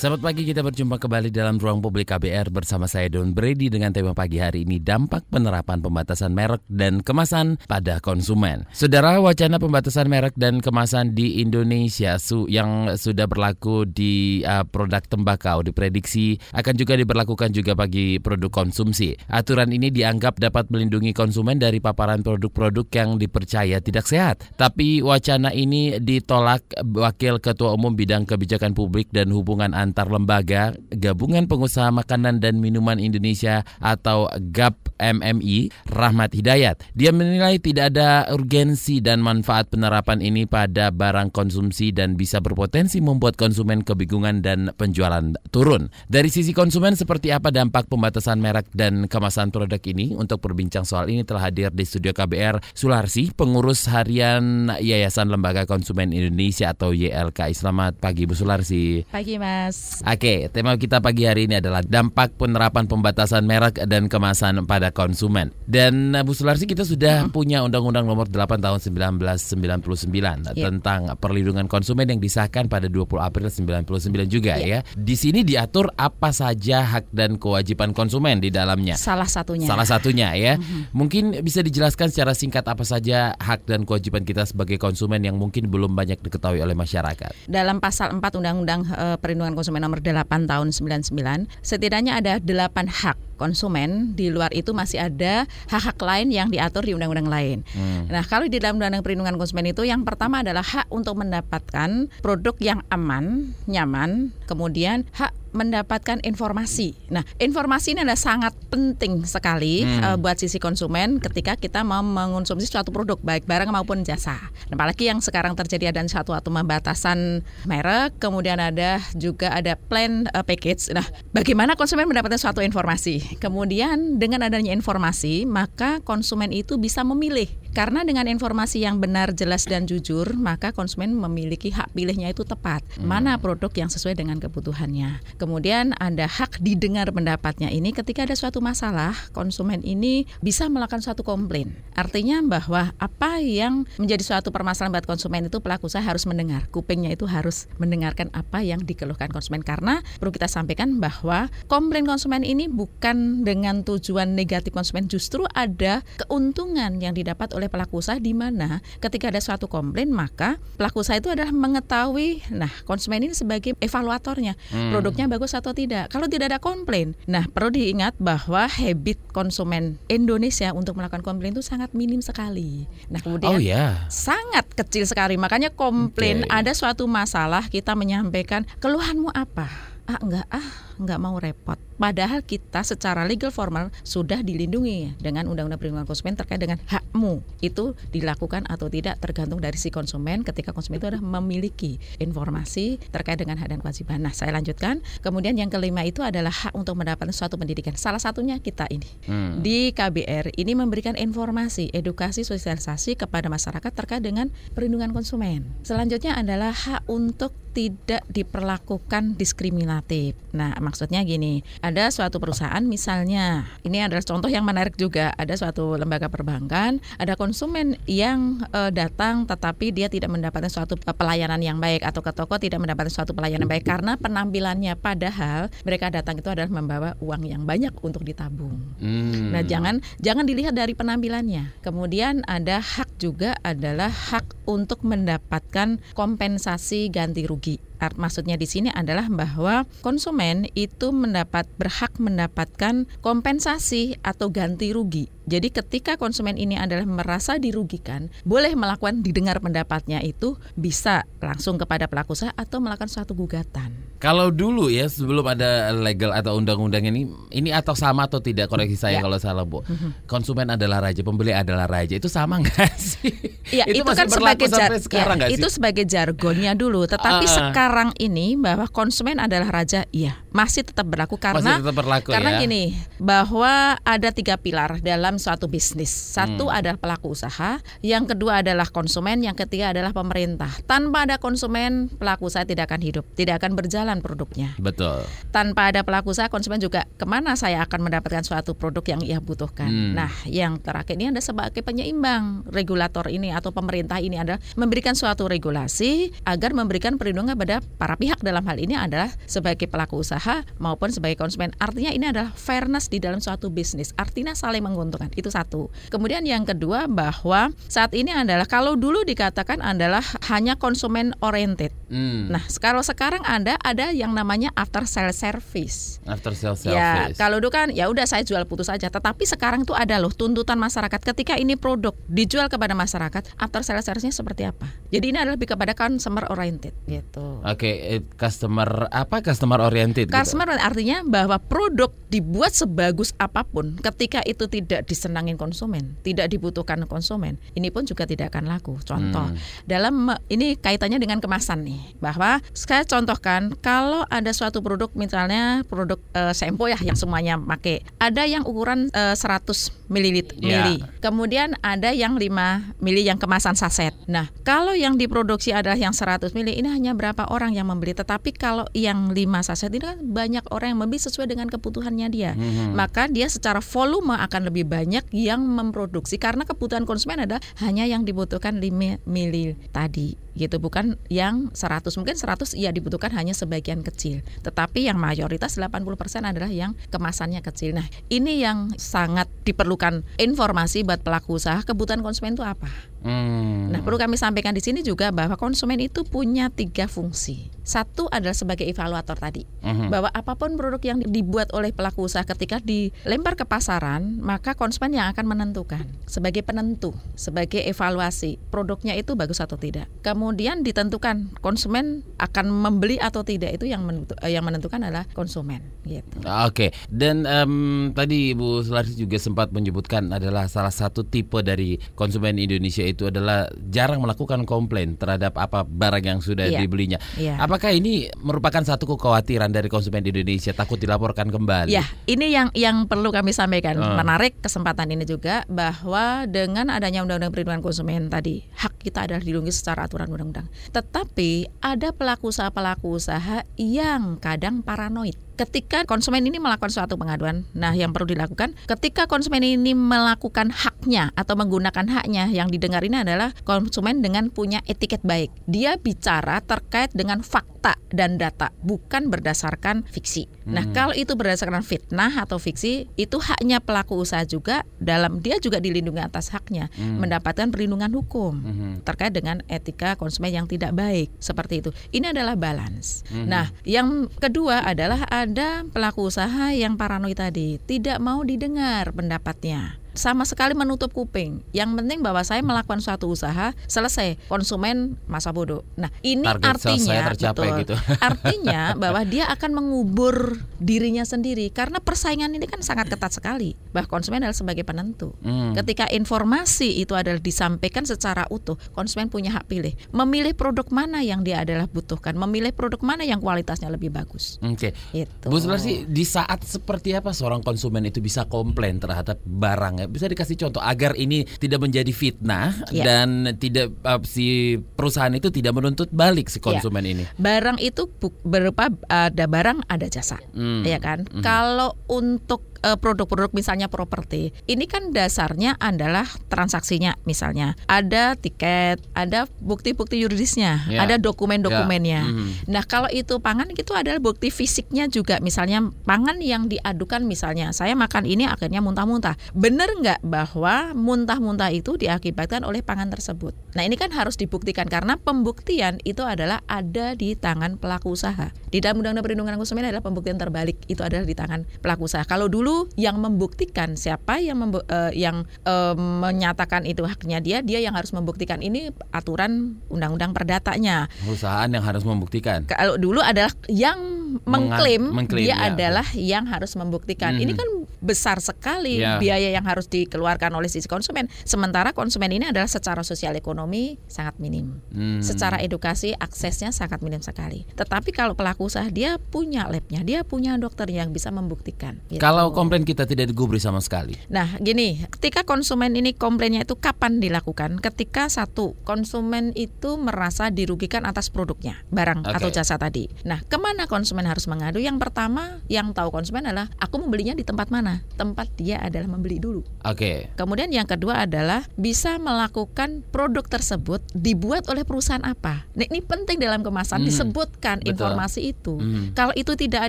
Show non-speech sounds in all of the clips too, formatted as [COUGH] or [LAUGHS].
Selamat pagi, kita berjumpa kembali dalam Ruang Publik KBR bersama saya Don Brady dengan tema pagi hari ini dampak penerapan pembatasan merek dan kemasan pada konsumen. Saudara, wacana pembatasan merek dan kemasan di Indonesia su yang sudah berlaku di uh, produk tembakau diprediksi akan juga diberlakukan juga bagi produk konsumsi. Aturan ini dianggap dapat melindungi konsumen dari paparan produk-produk yang dipercaya tidak sehat. Tapi wacana ini ditolak Wakil Ketua Umum Bidang Kebijakan Publik dan Hubungan Antar antar lembaga Gabungan Pengusaha Makanan dan Minuman Indonesia atau GAP MMI, Rahmat Hidayat. Dia menilai tidak ada urgensi dan manfaat penerapan ini pada barang konsumsi dan bisa berpotensi membuat konsumen kebingungan dan penjualan turun. Dari sisi konsumen seperti apa dampak pembatasan merek dan kemasan produk ini? Untuk berbincang soal ini telah hadir di studio KBR Sularsi, pengurus harian Yayasan Lembaga Konsumen Indonesia atau YLKI. Selamat pagi Bu Sularsi. Pagi Mas. Oke, tema kita pagi hari ini adalah dampak penerapan pembatasan merek dan kemasan pada konsumen. Dan Bu Sularsi kita sudah hmm. punya Undang-Undang Nomor 8 Tahun 1999 yeah. tentang perlindungan konsumen yang disahkan pada 20 April 99 juga yeah. ya. Di sini diatur apa saja hak dan kewajiban konsumen di dalamnya. Salah satunya. Salah satunya ya. Hmm. Mungkin bisa dijelaskan secara singkat apa saja hak dan kewajiban kita sebagai konsumen yang mungkin belum banyak diketahui oleh masyarakat. Dalam pasal 4 Undang-Undang uh, Perlindungan Konsumen konsumen nomor 8 tahun 99, setidaknya ada 8 hak konsumen. Di luar itu masih ada hak-hak lain yang diatur di undang-undang lain. Hmm. Nah, kalau di dalam undang-undang perlindungan konsumen itu yang pertama adalah hak untuk mendapatkan produk yang aman, nyaman, kemudian hak mendapatkan informasi. Nah, informasi ini adalah sangat penting sekali hmm. uh, buat sisi konsumen ketika kita mau mengonsumsi suatu produk baik barang maupun jasa. Nah, apalagi yang sekarang terjadi ada suatu atau pembatasan merek, kemudian ada juga ada plan uh, package. Nah, bagaimana konsumen mendapatkan suatu informasi? Kemudian dengan adanya informasi, maka konsumen itu bisa memilih karena dengan informasi yang benar, jelas dan jujur, maka konsumen memiliki hak pilihnya itu tepat. Hmm. Mana produk yang sesuai dengan kebutuhannya. Kemudian ada hak didengar pendapatnya ini ketika ada suatu masalah, konsumen ini bisa melakukan suatu komplain. Artinya bahwa apa yang menjadi suatu permasalahan buat konsumen itu pelaku usaha harus mendengar. Kupingnya itu harus mendengarkan apa yang dikeluhkan konsumen karena perlu kita sampaikan bahwa komplain konsumen ini bukan dengan tujuan negatif konsumen, justru ada keuntungan yang didapat oleh pelaku usaha di mana ketika ada suatu komplain maka pelaku usaha itu adalah mengetahui nah konsumen ini sebagai evaluatornya hmm. produknya bagus atau tidak. Kalau tidak ada komplain, nah perlu diingat bahwa habit konsumen Indonesia untuk melakukan komplain itu sangat minim sekali. Nah kemudian oh, yeah. sangat kecil sekali makanya komplain okay. ada suatu masalah kita menyampaikan keluhanmu apa? Ah enggak ah enggak mau repot Padahal kita secara legal formal sudah dilindungi dengan Undang-Undang Perlindungan Konsumen terkait dengan hakmu. Itu dilakukan atau tidak tergantung dari si konsumen ketika konsumen itu adalah memiliki informasi terkait dengan hak dan kewajiban. Nah, saya lanjutkan. Kemudian yang kelima itu adalah hak untuk mendapatkan suatu pendidikan. Salah satunya kita ini. Hmm. Di KBR ini memberikan informasi, edukasi, sosialisasi kepada masyarakat terkait dengan perlindungan konsumen. Selanjutnya adalah hak untuk tidak diperlakukan diskriminatif. Nah, maksudnya gini, ada suatu perusahaan misalnya ini adalah contoh yang menarik juga ada suatu lembaga perbankan ada konsumen yang uh, datang tetapi dia tidak mendapatkan suatu pelayanan yang baik atau ke toko tidak mendapatkan suatu pelayanan baik karena penampilannya padahal mereka datang itu adalah membawa uang yang banyak untuk ditabung. Hmm. Nah, jangan jangan dilihat dari penampilannya. Kemudian ada hak juga adalah hak untuk mendapatkan kompensasi ganti rugi Art maksudnya di sini adalah bahwa konsumen itu mendapat berhak mendapatkan kompensasi atau ganti rugi jadi ketika konsumen ini adalah merasa dirugikan, boleh melakukan didengar pendapatnya itu bisa langsung kepada pelaku usaha atau melakukan suatu gugatan. Kalau dulu ya sebelum ada legal atau undang-undang ini, ini atau sama atau tidak koreksi saya ya. kalau salah bu. Mhm. Konsumen adalah raja, pembeli adalah raja, itu sama nggak [LAUGHS] sih? Iya itu, itu kan sebagai jar sekarang ya, itu sebagai jargonnya dulu. Tetapi uh, sekarang ini bahwa konsumen adalah raja, iya masih tetap berlaku karena tetap berlaku, karena ya? gini bahwa ada tiga pilar dalam suatu bisnis. Satu hmm. adalah pelaku usaha, yang kedua adalah konsumen, yang ketiga adalah pemerintah. Tanpa ada konsumen, pelaku usaha tidak akan hidup, tidak akan berjalan produknya. Betul. Tanpa ada pelaku usaha, konsumen juga ke mana saya akan mendapatkan suatu produk yang ia butuhkan. Hmm. Nah, yang terakhir ini ada sebagai penyeimbang regulator ini atau pemerintah ini adalah memberikan suatu regulasi agar memberikan perlindungan pada para pihak dalam hal ini adalah sebagai pelaku usaha maupun sebagai konsumen. Artinya ini adalah fairness di dalam suatu bisnis. Artinya saling menguntungkan. Itu satu. Kemudian yang kedua bahwa saat ini adalah kalau dulu dikatakan adalah hanya konsumen oriented. Hmm. Nah, kalau sekarang ada ada yang namanya after sale service. After sale ya, service. Ya, kalau dulu kan ya udah saya jual putus saja. Tetapi sekarang tuh ada loh tuntutan masyarakat ketika ini produk dijual kepada masyarakat, after sale service-nya seperti apa? Jadi ini adalah lebih kepada consumer oriented gitu. Oke, okay, eh, customer apa customer oriented? Gitu? Customer gitu? artinya bahwa produk dibuat sebagus apa pun ketika itu tidak disenangin konsumen, tidak dibutuhkan konsumen, ini pun juga tidak akan laku. Contoh, hmm. dalam ini kaitannya dengan kemasan nih, bahwa saya contohkan kalau ada suatu produk misalnya produk uh, sempo ya yang semuanya pakai, ada yang ukuran uh, 100 ml, yeah. mili. kemudian ada yang 5 mili yang kemasan saset. Nah, kalau yang diproduksi adalah yang 100 mili, ini hanya berapa orang yang membeli, tetapi kalau yang 5 saset ini kan banyak orang yang membeli sesuai dengan kebutuhannya dia. Hmm. Maka dia secara volume akan lebih banyak yang memproduksi karena kebutuhan konsumen ada hanya yang dibutuhkan 5 mili tadi gitu. Bukan yang 100 mungkin 100 ya dibutuhkan hanya sebagian kecil. Tetapi yang mayoritas 80% adalah yang kemasannya kecil. Nah ini yang sangat diperlukan informasi buat pelaku usaha. Kebutuhan konsumen itu apa Hmm. Nah, perlu kami sampaikan di sini juga bahwa konsumen itu punya tiga fungsi. Satu adalah sebagai evaluator tadi, hmm. bahwa apa pun produk yang dibuat oleh pelaku usaha ketika dilempar ke pasaran, maka konsumen yang akan menentukan sebagai penentu, sebagai evaluasi produknya itu bagus atau tidak. Kemudian ditentukan konsumen akan membeli atau tidak itu yang menentukan, yang menentukan adalah konsumen. Gitu. Oke, okay. dan um, tadi Ibu Sularsi juga sempat menyebutkan adalah salah satu tipe dari konsumen Indonesia itu adalah jarang melakukan komplain terhadap apa barang yang sudah yeah. dibelinya. Yeah. Apakah ini merupakan satu kekhawatiran dari konsumen di Indonesia takut dilaporkan kembali? Ya, ini yang yang perlu kami sampaikan. Uh. Menarik kesempatan ini juga bahwa dengan adanya Undang-Undang Perlindungan Konsumen tadi, hak kita adalah dilindungi secara aturan undang-undang. Tetapi ada pelaku usaha-pelaku usaha yang kadang paranoid ketika konsumen ini melakukan suatu pengaduan, nah yang perlu dilakukan ketika konsumen ini melakukan haknya atau menggunakan haknya yang didengar ini adalah konsumen dengan punya etiket baik. Dia bicara terkait dengan fakta dan data, bukan berdasarkan fiksi. Nah, hmm. Nah, kalau itu berdasarkan fitnah atau fiksi, itu haknya pelaku usaha juga dalam dia juga dilindungi atas haknya hmm. mendapatkan perlindungan hukum hmm. terkait dengan etika konsumen yang tidak baik seperti itu. Ini adalah balance. Hmm. Nah, yang kedua adalah ada pelaku usaha yang paranoid tadi, tidak mau didengar pendapatnya sama sekali menutup kuping. Yang penting bahwa saya melakukan suatu usaha selesai konsumen masa bodoh. Nah ini Target artinya tercapai betul, gitu. [LAUGHS] artinya bahwa dia akan mengubur dirinya sendiri karena persaingan ini kan sangat ketat sekali. Bah konsumen adalah sebagai penentu. Hmm. Ketika informasi itu adalah disampaikan secara utuh, konsumen punya hak pilih. Memilih produk mana yang dia adalah butuhkan, memilih produk mana yang kualitasnya lebih bagus. Oke. Okay. Itu. Bu Sularsi, di saat seperti apa seorang konsumen itu bisa komplain terhadap barang bisa dikasih contoh agar ini tidak menjadi fitnah yeah. dan tidak uh, si perusahaan itu tidak menuntut balik si konsumen yeah. ini. Barang itu berupa ada barang ada jasa, hmm. ya kan? Hmm. Kalau untuk produk-produk misalnya properti. Ini kan dasarnya adalah transaksinya misalnya. Ada tiket ada bukti-bukti yuridisnya yeah. ada dokumen-dokumennya. Yeah. mm. nah kalau itu pangan itu adalah bukti fisiknya juga. Misalnya pangan yang diadukan misalnya saya makan ini akhirnya muntah-muntah. Benar nggak bahwa muntah-muntah itu diakibatkan oleh pangan tersebut? Nah ini kan harus dibuktikan karena pembuktian itu adalah ada di tangan pelaku usaha. Di dalam undang-undang perlindungan konsumen adalah pembuktian terbalik. Itu adalah di tangan pelaku usaha. Kalau dulu dulu yang membuktikan siapa yang membu uh, yang uh, menyatakan itu haknya dia, dia yang harus membuktikan. Ini aturan undang-undang perdatanya. Perusahaan yang harus membuktikan. Kalau dulu adalah yang mengklaim, mengklaim dia ya, adalah ya. yang harus membuktikan. Hmm. Ini kan besar sekali ya. biaya yang harus dikeluarkan oleh sisi konsumen. Sementara konsumen ini adalah secara sosial ekonomi sangat minim. Hmm. Secara edukasi aksesnya sangat minim sekali. Tetapi kalau pelaku usaha dia punya labnya, dia punya dokter yang bisa membuktikan. Gitu. Kalau komplain kita tidak digubris sama sekali? Nah, gini, ketika konsumen ini komplainnya itu kapan dilakukan? Ketika satu konsumen itu merasa dirugikan atas produknya, barang Oke. atau jasa tadi. Nah, ke mana konsumen harus mengadu? Yang pertama, yang tahu konsumen adalah aku membelinya di tempat mana? Tempat dia adalah membeli dulu. Oke. Kemudian yang kedua adalah bisa melakukan produk tersebut dibuat oleh perusahaan apa. Nah, ini penting dalam kemasan Hmm, disebutkan betul. informasi itu. Hmm. Kalau itu tidak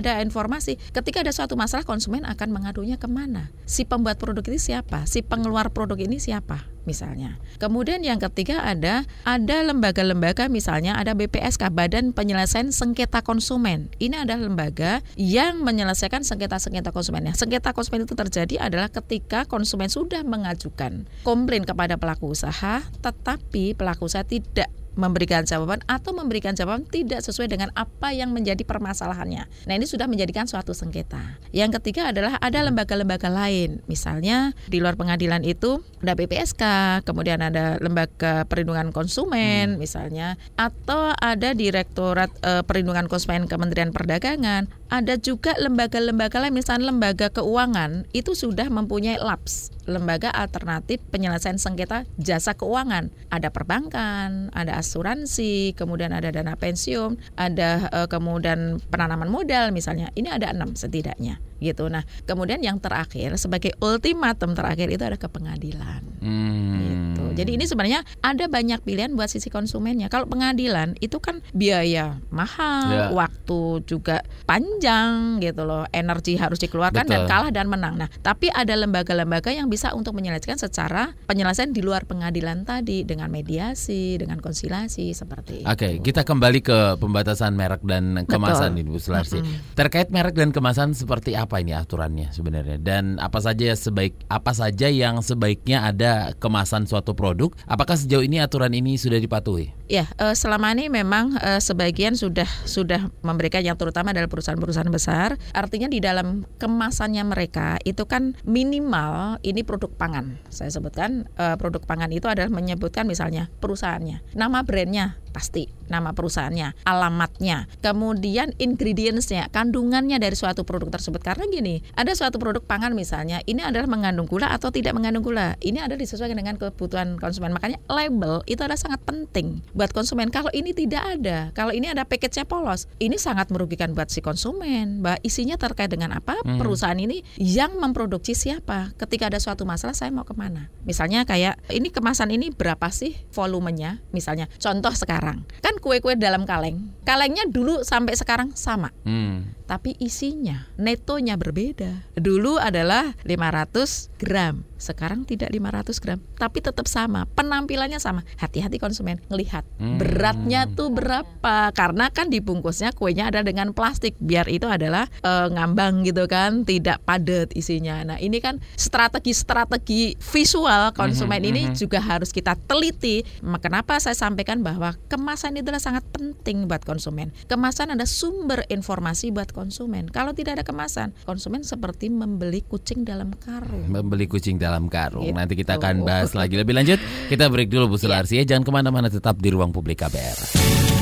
ada informasi, ketika ada suatu masalah konsumen akan mengadunya ke mana? Si pembuat produk ini siapa? Si pengeluar produk ini siapa? Misalnya. Kemudian yang ketiga ada ada lembaga-lembaga misalnya ada BPSK Badan Penyelesaian Sengketa Konsumen. Ini adalah lembaga yang menyelesaikan sengketa-sengketa konsumennya. Sengketa konsumen itu terjadi adalah ketika konsumen sudah mengajukan komplain kepada pelaku usaha, tetapi pelaku usaha tidak memberikan jawaban atau memberikan jawaban tidak sesuai dengan apa yang menjadi permasalahannya. Nah, ini sudah menjadikan suatu sengketa. Yang ketiga adalah ada lembaga-lembaga lain. Misalnya di luar pengadilan itu ada BPSK, kemudian ada lembaga perlindungan konsumen misalnya atau ada Direktorat eh, Perlindungan Konsumen Kementerian Perdagangan, ada juga lembaga-lembaga lain misalnya lembaga keuangan itu sudah mempunyai LAPS, lembaga alternatif penyelesaian sengketa jasa keuangan. Ada perbankan, ada asuransi, kemudian ada dana pensiun, ada eh, kemudian penanaman modal misalnya. Ini ada enam setidaknya gitu. Nah, kemudian yang terakhir sebagai ultimatum terakhir itu ada ke pengadilan. Hmm. Gitu. Jadi ini sebenarnya ada banyak pilihan buat sisi konsumennya. Kalau pengadilan itu kan biaya mahal, Ya. waktu juga panjang gitu loh, energi harus dikeluarkan dan Betul. kalah dan menang. Nah, tapi ada lembaga-lembaga yang bisa untuk menyelesaikan secara penyelesaian di luar pengadilan tadi dengan mediasi, dengan konsilasi seperti Oke, itu. kita kembali ke pembatasan merek dan kemasan ini Bu Sularsi. Mm-mm. Terkait merek dan kemasan seperti apa ini aturannya sebenarnya dan apa saja sebaik apa saja yang sebaiknya ada kemasan suatu produk? Apakah sejauh ini aturan ini sudah dipatuhi? Ya, eh, selama ini memang eh, sebagian sudah sudah memberikan yang terutama adalah perusahaan-perusahaan besar. Artinya di dalam kemasannya mereka itu kan minimal ini produk pangan. Saya sebutkan eh, produk pangan itu adalah menyebutkan misalnya perusahaannya, nama brandnya pasti, nama perusahaannya, alamatnya, kemudian ingredientsnya, kandungannya dari suatu produk tersebut. Karena gini, ada suatu produk pangan misalnya, ini adalah mengandung gula atau tidak mengandung gula. Ini adalah disesuaikan dengan kebutuhan konsumen. Makanya label itu adalah sangat penting buat konsumen. Kalau ini tidak ada, kalau ini ada package-nya polos, ini sangat merugikan buat si konsumen. Bahwa isinya terkait dengan apa? Hmm. Perusahaan ini yang memproduksi siapa? Ketika ada suatu masalah, saya mau ke mana? Misalnya kayak ini kemasan ini berapa sih volumenya? Misalnya, contoh sekarang kan kue-kue dalam kaleng, kalengnya dulu sampai sekarang sama Hmm. tapi isinya netonya berbeda. Dulu adalah 500 gram, sekarang tidak 500 gram, tapi tetap sama, penampilannya sama. Hati-hati konsumen ngelihat Hmm. beratnya tuh berapa, karena kan dibungkusnya kuenya ada dengan plastik, biar itu adalah eh, ngambang gitu kan, tidak padat isinya. Nah ini kan strategi-strategi visual konsumen Mhm, ini mhm. juga harus kita teliti. Kenapa saya sampaikan bahwa kemasan itu adalah sangat penting buat konsumen. Kemasan ada sumber informasi buat konsumen. Kalau tidak ada kemasan, konsumen seperti membeli kucing dalam karung. Membeli kucing dalam karung. Gitu. Nanti kita akan bahas lagi lebih lanjut. Kita break dulu Bu Sularsi ya. Jangan ke mana-mana tetap di ruang publik KBR.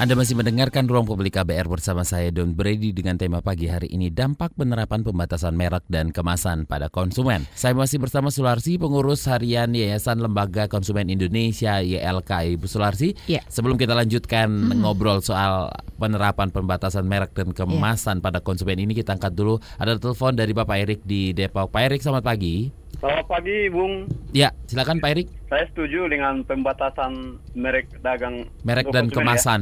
Anda masih mendengarkan Ruang Publik KBR bersama saya Don Brady dengan tema pagi hari ini dampak penerapan pembatasan merek dan kemasan pada konsumen. Saya masih bersama Sularsi, pengurus harian Yayasan Lembaga Konsumen Indonesia YLKI. Bu Sularsi, Ya. sebelum kita lanjutkan ngobrol soal penerapan pembatasan merek dan kemasan pada konsumen ini, kita angkat dulu ada telepon dari Bapak Erik di Depok. Pak Erik, selamat pagi. Selamat pagi, Bung. Ya, silakan Pak Erik. Saya setuju dengan pembatasan merek dagang Merek dan konsumen kemasan.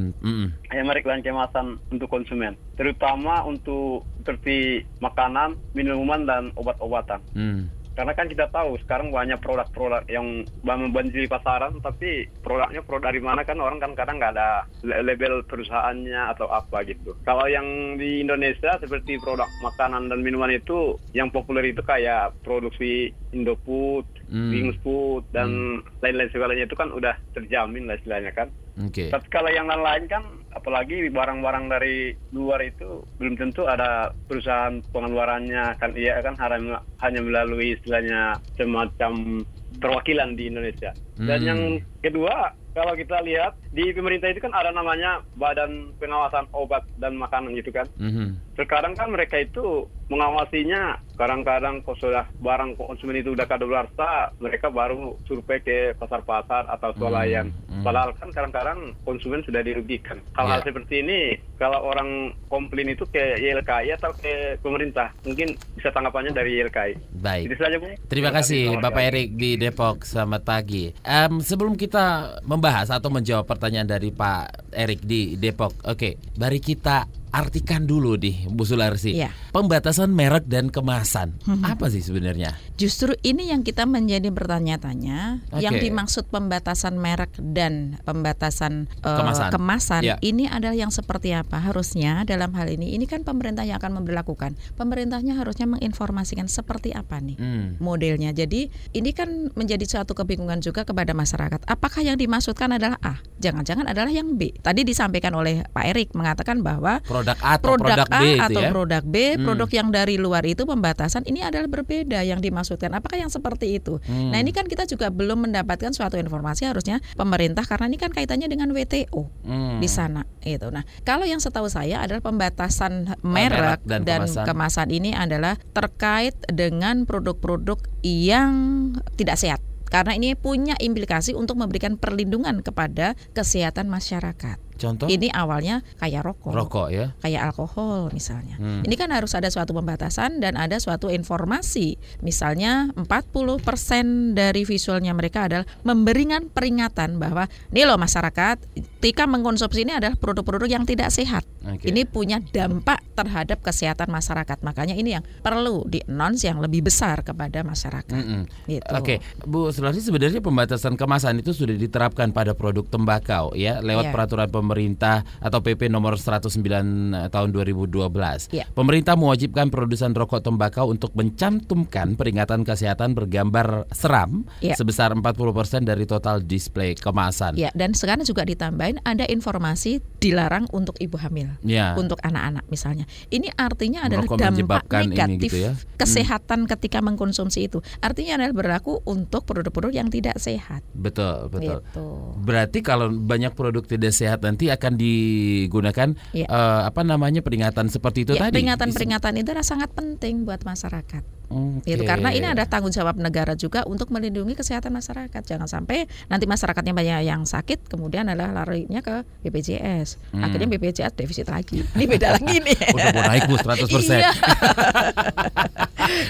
Ya. ya, merek dan kemasan untuk konsumen, terutama untuk seperti makanan, minuman dan obat-obatan. Mm. Karena kan kita tahu sekarang banyak produk-produk yang membanjiri pasaran, tapi produknya produk dari mana kan orang kan kadang nggak ada label perusahaannya atau apa gitu. Kalau yang di Indonesia seperti produk makanan dan minuman itu yang populer itu kayak produksi Indofood, Hmm. Wings Food dan lain-lain segalanya itu kan udah terjamin lah istilahnya kan. Oke. Tapi kalau yang lain-lain kan, apalagi barang-barang dari luar itu belum tentu ada perusahaan pengeluarannya kan iya kan hanya melalui istilahnya semacam perwakilan di Indonesia. Dan Hmm. yang kedua kalau kita lihat di pemerintah itu kan ada namanya Badan Pengawasan Obat dan Makanan gitu kan. Mhm. Sekarang kan mereka itu mengawasinya kadang-kadang kalau sudah barang konsumen itu udah kadaluarsa mereka baru survei ke pasar-pasar atau swalayan. hmm. Padahal kan kadang-kadang konsumen sudah dirugikan. Hal-hal Ya. seperti ini kalau orang komplain itu ke YLKI atau ke pemerintah mungkin bisa tanggapannya dari YLKI. Baik. Itu saja Bu. Terima kasih Bapak pagi. Erik di Depok. Selamat pagi. Em, sebelum kita membahas atau menjawab pertanyaan dari Pak Erik di Depok, oke, mari kita artikan dulu nih Bu Sularsi. Iya. Pembatasan merek dan kemasan. Apa sih sebenarnya? Justru ini yang kita menjadi bertanya-tanya, Oke. yang dimaksud pembatasan merek dan pembatasan eh, Kemasan. kemasan, Ya. ini adalah yang seperti apa? Harusnya dalam hal ini, ini kan pemerintah yang akan memberlakukan. Pemerintahnya harusnya menginformasikan seperti apa nih Hmm. modelnya. Jadi ini kan menjadi suatu kebingungan juga kepada masyarakat. Apakah yang dimaksudkan adalah A? Jangan-jangan adalah yang B. Tadi disampaikan oleh Pak Erik mengatakan bahwa Produk A atau produk, produk, A B itu atau ya? produk B, Hmm. produk yang dari luar itu pembatasan ini adalah berbeda yang dimaksudkan. Apakah yang seperti itu? Hmm. Nah, ini kan kita juga belum mendapatkan suatu informasi harusnya pemerintah karena ini kan kaitannya dengan WTO Hmm. di sana itu. Nah, kalau yang setahu saya adalah pembatasan merek merek, dan dan, kemasan. kemasan. ini adalah terkait dengan produk-produk yang tidak sehat. Karena ini punya implikasi untuk memberikan perlindungan kepada kesehatan masyarakat. Contoh Ini awalnya kayak rokok rokok ya. kayak alkohol misalnya. Hmm. Ini kan harus ada suatu pembatasan dan ada suatu informasi. Misalnya 40% dari visualnya mereka adalah memberikan peringatan bahwa nih loh masyarakat, ketika mengkonsumsi ini adalah produk-produk yang tidak sehat. Oke. Ini punya dampak terhadap kesehatan masyarakat. Makanya ini yang perlu di announce yang lebih besar kepada masyarakat. Mm-mm. Gitu. Oke, Bu Sularsi sebenarnya pembatasan kemasan itu sudah diterapkan pada produk tembakau ya lewat Iya. peraturan pemerintah atau PP nomor 109 tahun 2012. Iya. Pemerintah mewajibkan produsen rokok tembakau untuk mencantumkan peringatan kesehatan bergambar seram Iya. sebesar 40% dari total display kemasan. Ya, dan sekarang juga ditambahin ada informasi dilarang untuk ibu hamil. Ya. untuk anak-anak misalnya. Ini artinya adalah Merokok dampak negatif gitu ya. kesehatan ketika mengkonsumsi itu. Artinya adalah berlaku untuk produk-produk yang tidak sehat. Betul, betul. Gitu. Berarti kalau banyak produk tidak sehat nanti akan digunakan Iya. eh, apa namanya peringatan seperti itu Ya, tadi. peringatan-peringatan itu adalah sangat penting buat masyarakat. Oke. Gitu. Karena ini ada tanggung jawab negara juga untuk melindungi kesehatan masyarakat. Jangan sampai nanti masyarakatnya banyak yang sakit, kemudian adalah larinya ke BPJS. Hmm. Akhirnya BPJS defisit lagi. Ini beda lagi nih. [LAUGHS] Udah mau naik bu 100% Iya. [LAUGHS]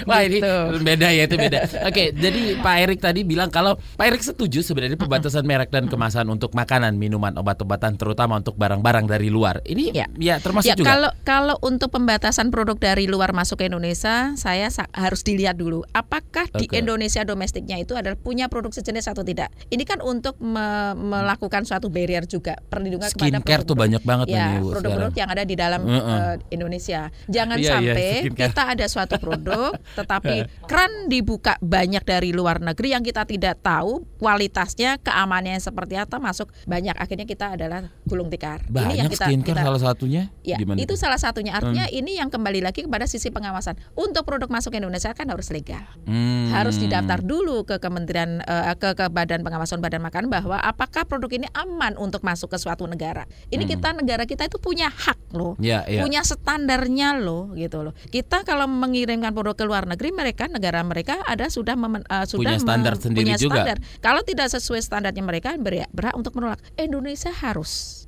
Wah ini Gitu. beda ya itu beda Oke jadi Pak Erik tadi bilang Kalau Pak Erik setuju sebenarnya pembatasan merek dan kemasan Untuk makanan, minuman, obat-obatan Terutama untuk barang-barang dari luar Ini ya, Ya. termasuk ya, juga Kalau kalau untuk pembatasan produk dari luar masuk ke Indonesia, saya sa- harus dilihat dulu apakah di Oke. Indonesia domestiknya itu adalah punya produk sejenis atau tidak. Ini kan untuk me- melakukan suatu barrier juga perlindungan kepada Skincare tuh banyak banget ya, produk-produk yang ada di dalam Heeh. eh, Indonesia. Jangan Iya, iya, sampai skincare. kita ada suatu produk [LAUGHS] tetapi keran dibuka banyak dari luar negeri yang kita tidak tahu kualitasnya, keamanannya seperti apa masuk banyak akhirnya kita adalah gulung tikar. Banyak Ini yang kita, skincare kita- salah satunya Ya, Gimana itu salah satunya. Artinya ini yang kembali lagi kepada sisi pengawasan. Untuk produk masuk ke Indonesia kan harus legal. Hmm. Harus didaftar dulu ke Kementerian eh, ke, ke Badan Pengawasan Badan Makanan bahwa apakah produk ini aman untuk masuk ke suatu negara. Ini kita negara kita itu punya hak loh. Hmm. Ya, ya. Punya standarnya loh gitu loh. Kita kalau mengirimkan produk ke luar negeri mereka negara mereka ada sudah memen- eh, sudah Punya standar sendiri punya juga. standar. Kalau tidak sesuai standarnya mereka berhak, untuk menolak. Indonesia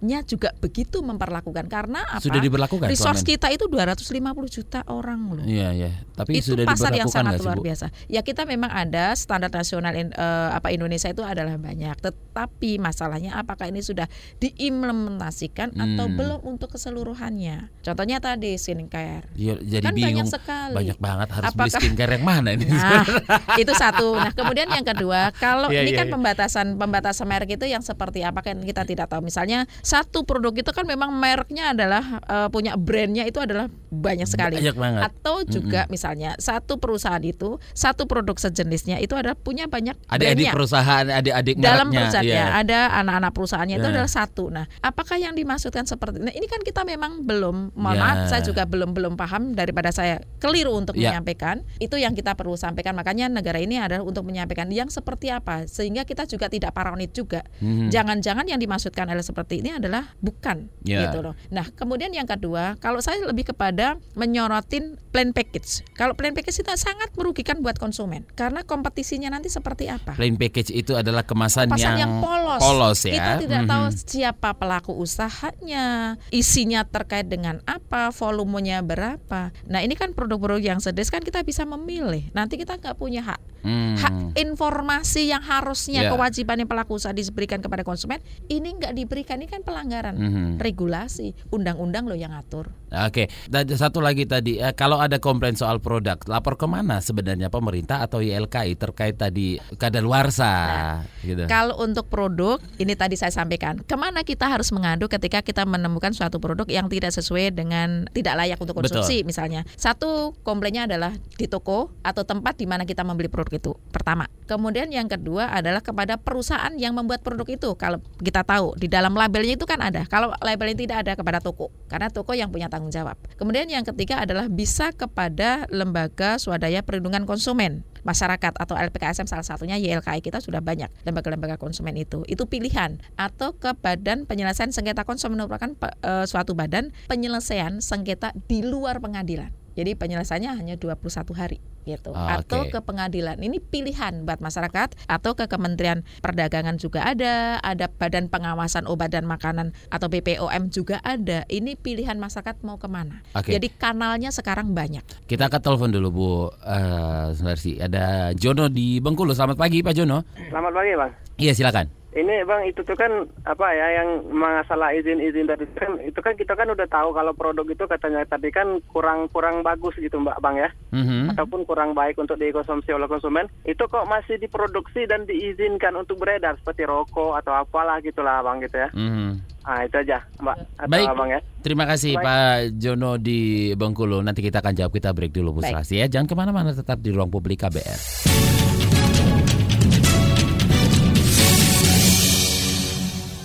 harusnya juga begitu memperlakukan karena apa? Sudah diberlakukan Resource kita itu 250 juta orang loh. Iya ya Tapi itu sudah pasar yang sangat luar biasa. Ya kita memang ada standar nasional in- eh, apa Indonesia itu adalah banyak, tetapi masalahnya apakah ini sudah diimplementasikan atau Hmm. belum untuk keseluruhannya. Contohnya tadi skincare. Iya, jadi Kan bingung banyak sekali. Banyak banget harus beli Apakah- skincare yang mana ini Nah, [LAUGHS] itu satu. Nah, kemudian yang kedua, kalau Iya, ini iya, kan iya. pembatasan pembatasan merek itu yang seperti apa kan kita tidak tahu. Misalnya satu produk itu kan memang mereknya adalah eh, punya brandnya itu adalah banyak sekali. Banyak banget. Atau juga misalnya satu perusahaan itu satu produk sejenisnya itu ada punya banyak Adik-adik perusahaan Adik-adik dalam perusahaannya iya. ada anak-anak perusahaannya itu Ya. adalah satu. Nah, apakah yang dimaksudkan seperti nah, ini kan kita memang belum mohon maaf saya juga belum belum paham daripada saya keliru untuk Ya. menyampaikan itu yang kita perlu sampaikan. Makanya negara ini adalah untuk menyampaikan yang seperti apa sehingga kita juga tidak paranoid juga. Mhm. Jangan-jangan yang dimaksudkan adalah seperti ini adalah bukan Ya. gitu loh. Nah, kemudian yang kedua, kalau saya lebih kepada menyorotin plain package. Kalau plain package itu sangat merugikan buat konsumen karena kompetisinya nanti seperti apa? Plain package itu adalah kemasan, Kemasan yang, yang polos. polos ya. Kita tidak Mhm. tahu siapa pelaku usahanya, isinya terkait dengan apa, volumenya berapa. Nah ini kan produk-produk yang sedes kan kita bisa memilih. Nanti kita nggak punya hak. Hmm. Hak informasi yang harusnya Ya. kewajiban yang pelaku usaha diberikan kepada konsumen ini nggak diberikan ini kan pelanggaran Mhm. regulasi undang-undang loh yang atur. Oke, dan satu lagi tadi, eh, kalau ada komplain soal produk, lapor ke mana sebenarnya pemerintah atau YLKI terkait tadi kadaluarsa, gitu. Kalau untuk produk, ini tadi saya sampaikan, ke mana kita harus mengadu ketika kita menemukan suatu produk yang tidak sesuai dengan tidak layak untuk konsumsi, misalnya. Satu komplainnya adalah di toko atau tempat di mana kita membeli produk itu. Pertama. Kemudian yang kedua adalah kepada perusahaan yang membuat produk itu. Kalau kita tahu di dalam labelnya itu kan ada. Kalau labelnya tidak ada kepada toko, karena toko yang punya tanggung jawab. Kemudian yang ketiga adalah bisa kepada lembaga swadaya perlindungan konsumen masyarakat atau LPKSM salah satunya YLKI kita sudah banyak lembaga-lembaga konsumen itu itu pilihan atau ke badan penyelesaian sengketa konsumen merupakan eh, suatu badan penyelesaian sengketa di luar pengadilan jadi penyelesaiannya hanya 21 hari gitu Ah, atau ke pengadilan ini pilihan buat masyarakat atau ke Kementerian Perdagangan juga ada ada Badan Pengawasan Obat dan Makanan atau BPOM juga ada ini pilihan masyarakat mau ke mana Oke. jadi kanalnya sekarang banyak Kita ke telepon dulu Bu eh Sunarsi. Ada Jono di Bengkulu. Selamat pagi Pak Jono. Selamat pagi bang. Iya silakan. Ini bang itu tuh kan apa ya yang masalah izin-izin tadi itu kan itu kan kita kan udah tahu kalau produk itu katanya tadi kan kurang kurang bagus gitu mbak bang ya Mhm. ataupun kurang baik untuk dikonsumsi oleh konsumen itu kok masih diproduksi dan diizinkan untuk beredar seperti rokok atau apalah gitulah bang gitu ya. Mhm. Ah itu aja mbak atau Baik. abang ya. Terima kasih Baik. Pak Jono di Bengkulu. Nanti kita akan jawab. Kita break dulu Bu ya. Jangan ke mana-mana. Tetap di ruang publik KBR.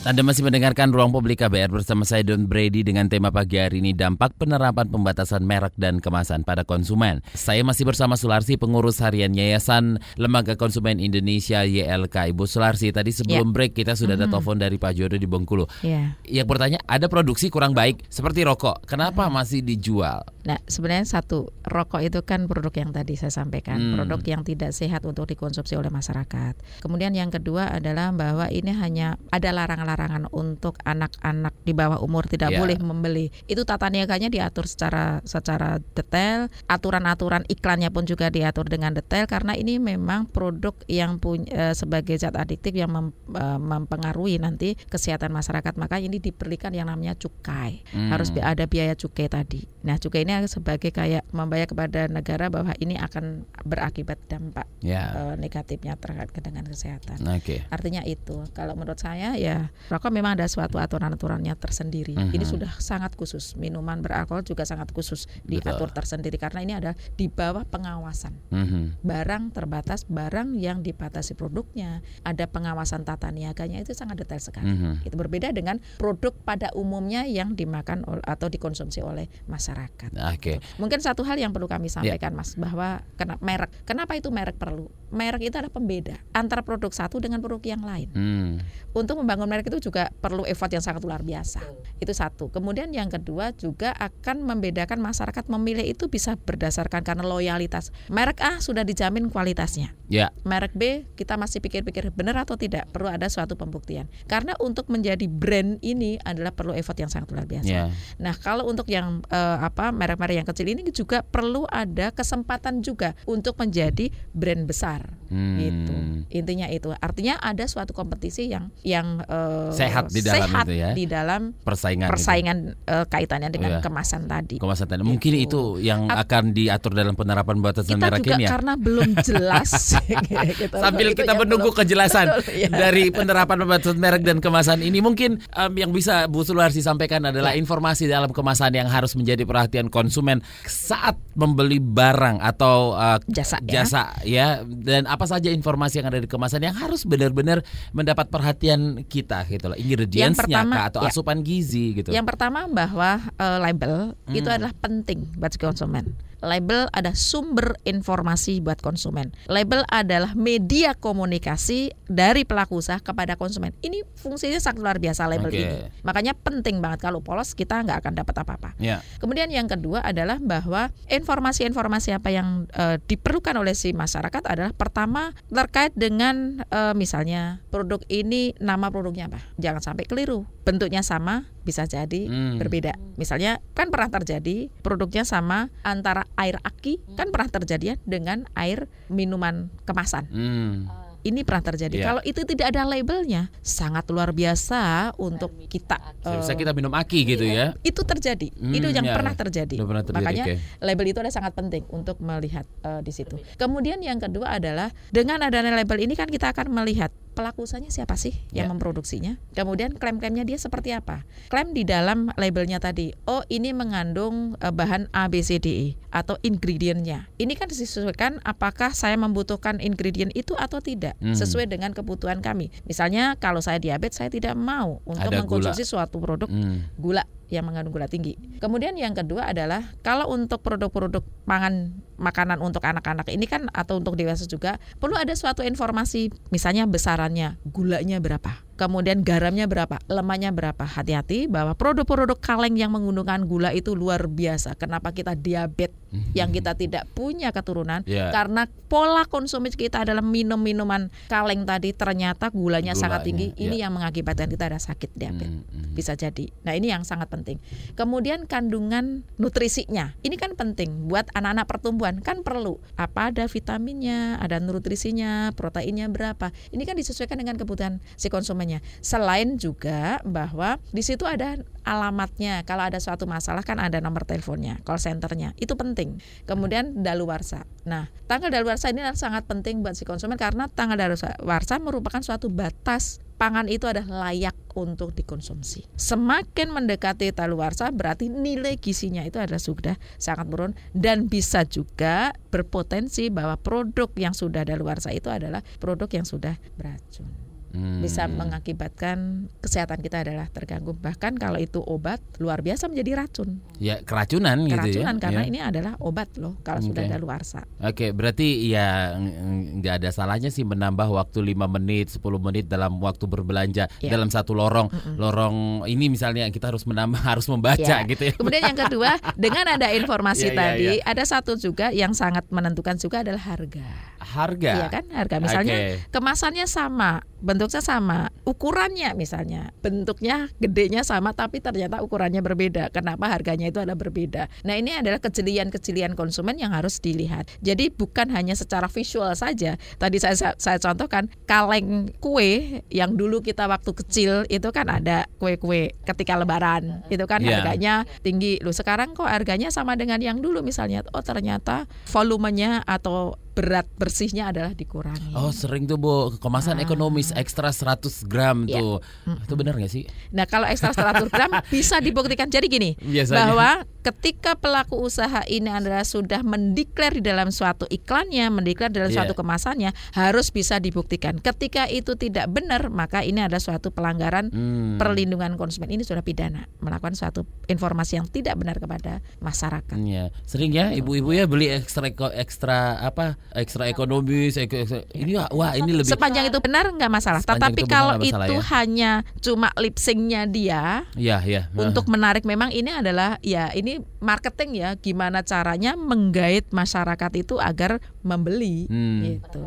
Anda masih mendengarkan Ruang Publik KBR bersama saya Don Brady dengan tema pagi hari ini dampak penerapan pembatasan merek dan kemasan pada konsumen. Saya masih bersama Sularsi, pengurus harian Yayasan Lembaga Konsumen Indonesia YLK. Ibu Sularsi, tadi sebelum break kita sudah ada telepon dari Pak Jodo di Bengkulu. ya Yang bertanya, ada produksi kurang baik seperti rokok. Kenapa masih dijual? Nah, sebenarnya satu, rokok itu kan produk yang tadi saya sampaikan, Hmm. produk yang tidak sehat untuk dikonsumsi oleh masyarakat. Kemudian yang kedua adalah bahwa ini hanya ada larangan-larangan untuk anak-anak di bawah umur tidak Ya. boleh membeli. Itu tata niaganya diatur secara secara detail, aturan-aturan iklannya pun juga diatur dengan detail karena ini memang produk yang punya sebagai zat adiktif yang mem- eh, mempengaruhi nanti kesehatan masyarakat. Maka ini diberikan yang namanya cukai. Hmm. Harus ada biaya cukai tadi. Nah, cukai ini sebagai kayak membayar kepada negara bahwa ini akan berakibat dampak Ya, eh, negatifnya terkait dengan kesehatan. oke. Artinya itu, kalau menurut saya ya rokok memang ada suatu aturan-aturannya tersendiri. Mhm. Ini sudah sangat khusus. Minuman beralkohol juga sangat khusus diatur tersendiri karena ini ada di bawah pengawasan. Mhm. Barang terbatas, barang yang dibatasi produknya, ada pengawasan tata niaganya itu sangat detail sekali. Mhm. Itu berbeda dengan produk pada umumnya yang dimakan atau dikonsumsi oleh masyarakat. Oke. Mungkin satu hal yang perlu Ya. kami sampaikan, Mas, bahwa kena merek. Kenapa itu merek perlu? Merek itu adalah pembeda antara produk satu dengan produk yang lain. Hmm. Untuk membangun merek itu juga perlu effort yang sangat luar biasa. Itu satu. Kemudian yang kedua juga akan membedakan masyarakat memilih itu bisa berdasarkan karena loyalitas. Merek A sudah dijamin kualitasnya. Ya. Merek B kita masih pikir-pikir benar atau tidak perlu ada suatu pembuktian. Karena untuk menjadi brand ini adalah perlu effort yang sangat luar biasa. Ya. Nah, kalau untuk yang eh, apa merek-merek yang kecil ini juga perlu ada kesempatan juga untuk menjadi brand besar. Hmm. Gitu. Intinya itu. Artinya ada suatu kompetisi yang yang eh, Sehat di dalam sehat itu ya. di dalam Persaingan. persaingan eh, kaitannya dengan Iya. kemasan tadi. Kemasan tadi. Mungkin itu yang Ap- akan diatur dalam penerapan batasan Kita merek juga ini ya. karena belum jelas [LAUGHS] [LAUGHS] gitu. Sambil kita yang menunggu belum- kejelasan Betul, iya. dari [LAUGHS] penerapan pembatasan merek dan kemasan ini, mungkin em, yang bisa Bu Sularsi sampaikan adalah Ya. informasi dalam kemasan yang harus menjadi perhatian konsumen saat membeli barang atau eh, Jasa, ya. jasa ya dan apa saja informasi yang ada di kemasan yang harus benar-benar mendapat perhatian kita gitu loh. Ingredientsnya pertama, kah atau ya. asupan gizi gitu. Yang pertama bahwa eh, label itu Hmm. adalah penting buat si konsumen. Label ada sumber informasi buat konsumen. Label adalah media komunikasi dari pelaku usaha kepada konsumen. Ini fungsinya sangat luar biasa label Oke. ini. Makanya penting banget kalau polos kita nggak akan dapat apa-apa. Ya. Kemudian yang kedua adalah bahwa informasi-informasi apa yang eh, diperlukan oleh si masyarakat adalah pertama terkait dengan eh, misalnya produk ini nama produknya apa. Jangan sampai keliru. Bentuknya sama bisa jadi Hmm. berbeda. Misalnya kan pernah terjadi produknya sama antara air aki kan pernah terjadi ya dengan air minuman kemasan. Hmm. Ini pernah terjadi. Iya. Kalau itu tidak ada labelnya sangat luar biasa untuk kita Bisa eh, kita minum aki gitu ya. itu terjadi Hmm, itu yang ya. pernah terjadi. Pernah terjadi, makanya oke. label itu ada sangat penting untuk melihat eh, di situ kemudian yang kedua adalah dengan adanya label ini kan kita akan melihat pelaku usahanya siapa sih yang Ya. memproduksinya kemudian klaim-klaimnya dia seperti apa klaim di dalam labelnya tadi oh ini mengandung eh, bahan A B C D E atau ingredientnya ini kan disesuaikan apakah saya membutuhkan ingredient itu atau tidak Hmm. sesuai dengan kebutuhan kami misalnya kalau saya diabetes saya tidak mau untuk Ada gula. mengkonsumsi suatu produk Hmm. gula yang mengandung gula tinggi. Kemudian yang kedua adalah kalau untuk produk-produk pangan makanan untuk anak-anak ini kan atau untuk dewasa juga perlu ada suatu informasi misalnya besarannya, gulanya berapa. Kemudian garamnya berapa, lemaknya berapa. Hati-hati bahwa produk-produk kaleng yang menggunakan gula itu luar biasa. Kenapa kita diabetes yang kita tidak punya keturunan? Ya. Karena pola konsumsi kita adalah minum minuman kaleng tadi ternyata gulanya, sangat Gulanya, tinggi. Ini ya. yang mengakibatkan kita ada sakit diabetes Hmm, hmm. bisa jadi. Nah ini yang sangat penting. Kemudian kandungan nutrisinya, ini kan penting buat anak-anak pertumbuhan kan perlu apa ada vitaminnya, ada nutrisinya, proteinnya berapa. Ini kan disesuaikan dengan kebutuhan si konsumennya. Selain juga bahwa di situ ada alamatnya. Kalau ada suatu masalah kan ada nomor teleponnya, call centernya. Itu penting. Kemudian daluarsa. Nah tanggal daluarsa ini sangat penting buat si konsumen karena tanggal daluarsa merupakan suatu batas pangan itu adalah layak untuk dikonsumsi. Semakin mendekati daluarsa berarti nilai gizinya itu adalah sudah sangat turun dan bisa juga berpotensi bahwa produk yang sudah daluarsa itu adalah produk yang sudah beracun. Hmm. Bisa mengakibatkan kesehatan kita adalah terganggu. Bahkan kalau itu obat luar biasa menjadi racun. Ya keracunan, gitu ya. Keracunan karena Ya. ini adalah obat loh kalau sudah Oke. daluarsa. Oke, berarti ya ng- nggak ada salahnya sih menambah waktu 5 menit, 10 menit dalam waktu berbelanja Ya. dalam satu lorong. Lorong ini misalnya kita harus menambah, [LAUGHS] harus membaca Ya. gitu ya. Kemudian yang kedua, [LAUGHS] dengan ada informasi Iya, iya, tadi, iya. ada satu juga yang sangat menentukan juga adalah harga. Harga. Iya kan, harga misalnya Oke. kemasannya sama, bentuknya sama, ukurannya misalnya, bentuknya gedenya sama tapi ternyata ukurannya berbeda. Kenapa harganya itu adalah berbeda? Nah, ini adalah kejelian-kejelian konsumen yang harus dilihat. Jadi bukan hanya secara visual saja. Tadi saya saya contohkan kaleng kue yang dulu kita waktu kecil itu kan ada kue-kue ketika lebaran. Itu kan Iya. harganya tinggi. Loh sekarang kok harganya sama dengan yang dulu misalnya. Oh, ternyata volumenya atau berat bersihnya adalah dikurangi. Oh sering tuh bu kemasan Ah. ekonomis ekstra 100 gram Iya. tuh itu benar nggak sih? Nah, kalau ekstra 100 gram [LAUGHS] bisa dibuktikan. Jadi gini, Biasanya. bahwa ketika pelaku usaha ini adalah sudah mendeklar di dalam suatu iklannya, mendeklar dalam Iya. suatu kemasannya, harus bisa dibuktikan. Ketika itu tidak benar, maka ini ada suatu pelanggaran Hmm. perlindungan konsumen. Ini sudah pidana, melakukan suatu informasi yang tidak benar kepada masyarakat. Iya. Sering ya ibu-ibu ya beli ekstra ekstra apa ekstra ekonomis eko- ekstra- ini wah, wah ini lebih Sepanjang itu benar nggak masalah. Sepanjang Tetapi itu kalau masalah itu ya. hanya cuma lip syncnya dia, ya ya untuk menarik memang ini adalah ya ini marketing ya gimana caranya menggait masyarakat itu agar membeli Hmm. gitu.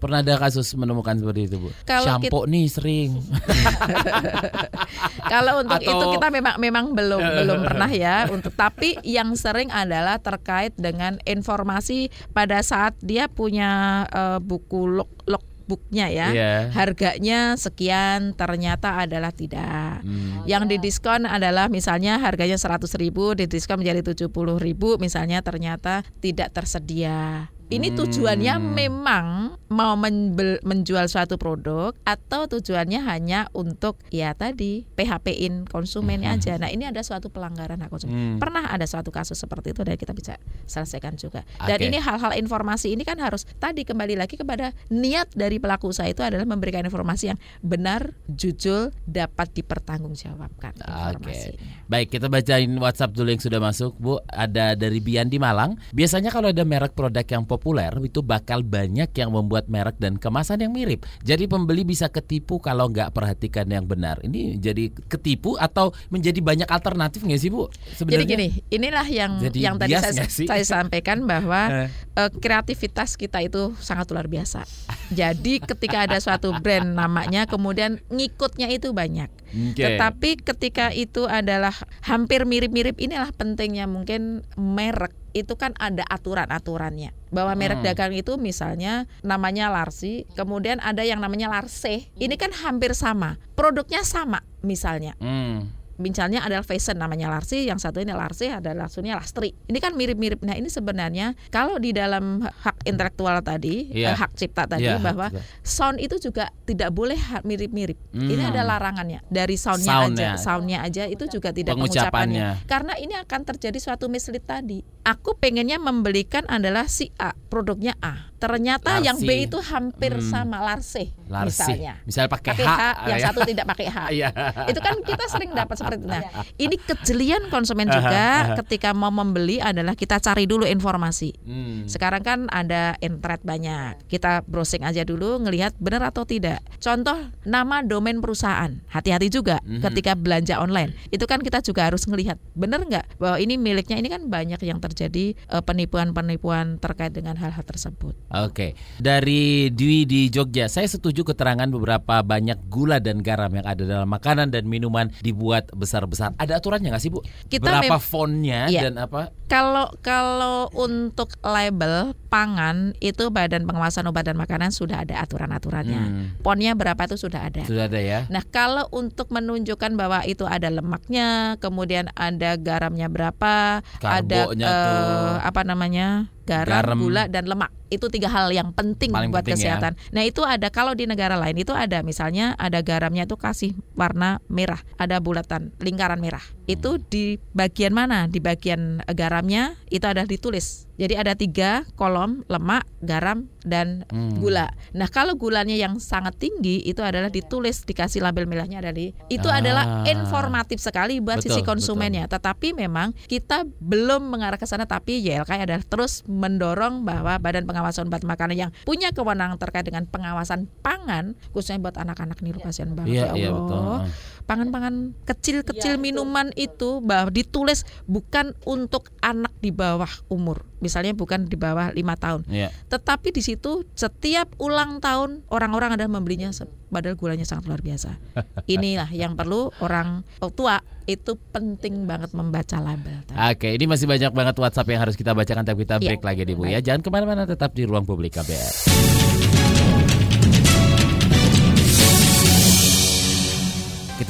Pernah ada kasus menemukan seperti itu bu Kalau shampoo nih sering [LAUGHS] Kalau untuk Atau- itu kita memang memang belum [LAUGHS] belum pernah ya untuk tapi yang sering adalah terkait dengan informasi pada saat dia punya eh, buku log logbooknya ya. Iya. Harganya sekian ternyata adalah tidak. Hmm. Yang didiskon adalah misalnya harganya 100.000 ribu didiskon menjadi 70.000 ribu misalnya ternyata tidak tersedia Ini tujuannya memang mau menbel- menjual suatu produk atau tujuannya hanya untuk ya tadi PHP-in konsumennya aja. Nah, ini ada suatu pelanggaran hak konsumen. Pernah ada suatu kasus seperti itu dan kita bisa selesaikan juga. Dan ini hal-hal informasi ini kan harus tadi kembali lagi kepada niat dari pelaku usaha itu adalah memberikan informasi yang benar, jujur, dapat dipertanggungjawabkan Oke, informasinya. baik kita bacain WhatsApp dulu yang sudah masuk, Bu. Ada dari Bian di Malang. Biasanya kalau ada merek produk yang populer itu bakal banyak yang membuat merek dan kemasan yang mirip. Jadi pembeli bisa ketipu kalau nggak perhatikan yang benar. Ini jadi ketipu atau menjadi banyak alternatif nggak sih, Bu? Jadi gini, inilah yang Jadi yang tadi saya, saya sampaikan bahwa [LAUGHS] Eh. eh, kreativitas kita itu sangat luar biasa. Jadi ketika ada suatu brand namanya kemudian ngikutnya itu banyak. Oke. Tetapi ketika itu adalah hampir mirip-mirip inilah pentingnya mungkin merek itu kan ada aturan-aturannya bahwa merek Hmm. dagang itu misalnya namanya Larsi kemudian ada yang namanya Larse ini kan hampir sama produknya sama misalnya Hmm. Misalnya adalah fashion namanya Larsi, yang satu ini Larsi ada langsungnya Lastri. Ini kan mirip-mirip. Nah ini sebenarnya kalau di dalam hak intelektual tadi, Iya. eh, hak cipta tadi Iya, bahwa hak sound itu juga tidak boleh mirip-mirip. Hmm. Ini ada larangannya dari soundnya, Soundnya. aja, soundnya aja itu juga tidak Pengucapannya. pengucapannya. Karena ini akan terjadi suatu mislead tadi. Aku pengennya membelikan adalah si A, produknya A. Ternyata yang B Larsi. itu hampir Hmm. sama Larse, Larsi. misalnya. Misalnya pakai Pakai H, H, yang ya. satu tidak pakai H [LAUGHS] Iya. itu kan kita sering dapat seperti itu. Nah, ini kejelian konsumen juga ketika mau membeli adalah kita cari dulu informasi. Hmm. Sekarang kan ada internet banyak. Kita browsing aja dulu ngelihat benar atau tidak. Contoh nama domain perusahaan. Hati-hati juga Mhm. ketika belanja online. Itu kan kita juga harus ngelihat benar nggak bahwa ini miliknya ini kan banyak yang terjadi eh, penipuan-penipuan terkait dengan hal-hal tersebut. Oke, dari Dwi di Jogja, saya setuju keterangan beberapa banyak gula dan garam yang ada dalam makanan dan minuman dibuat besar-besar. Ada aturannya nggak sih bu? Kita Berapa fontnya Iya. dan apa? Kalau kalau untuk label pangan itu Badan Pengawasan Obat dan Makanan sudah ada aturan-aturannya. Hmm. Ponnya berapa itu sudah ada. Sudah ada ya? Nah, kalau untuk menunjukkan bahwa itu ada lemaknya, kemudian ada garamnya berapa, ada Karbonya eh, tuh. apa namanya? Garam, Garam. gula dan lemak. Itu tiga hal yang penting Paling buat penting ya. kesehatan. Nah, itu ada kalau di negara lain itu ada misalnya ada garamnya itu kasih warna merah, ada bulatan lingkaran merah. Itu Hmm. di bagian mana? Di bagian garamnya itu ada ditulis. Jadi ada tiga kolom lemak, garam dan Hmm. gula. Nah kalau gulanya yang sangat tinggi itu adalah ditulis dikasih label merahnya dari itu Ah. adalah informatif sekali buat Betul, sisi konsumennya. Tetapi memang kita belum mengarah ke sana. Tapi YLKI adalah terus mendorong bahwa Badan Pengawasan Obat Makanan yang punya kewenangan terkait dengan pengawasan pangan khususnya buat anak-anak nih kasihan banget Iya, ya iya, Allah. betul. Pangan-pangan kecil-kecil minuman itu bahwa ditulis bukan untuk anak di bawah umur. Misalnya bukan di bawah lima tahun Iya. tetapi di situ setiap ulang tahun orang-orang ada membelinya padahal gulanya sangat luar biasa. [LAUGHS] Inilah yang perlu orang tua itu penting banget membaca label. tadi. Oke, ini masih banyak banget WhatsApp yang harus kita bacakan tapi kita Iya. break lagi nih Bu ya. Jangan ke mana-mana, tetap di ruang publik KBR.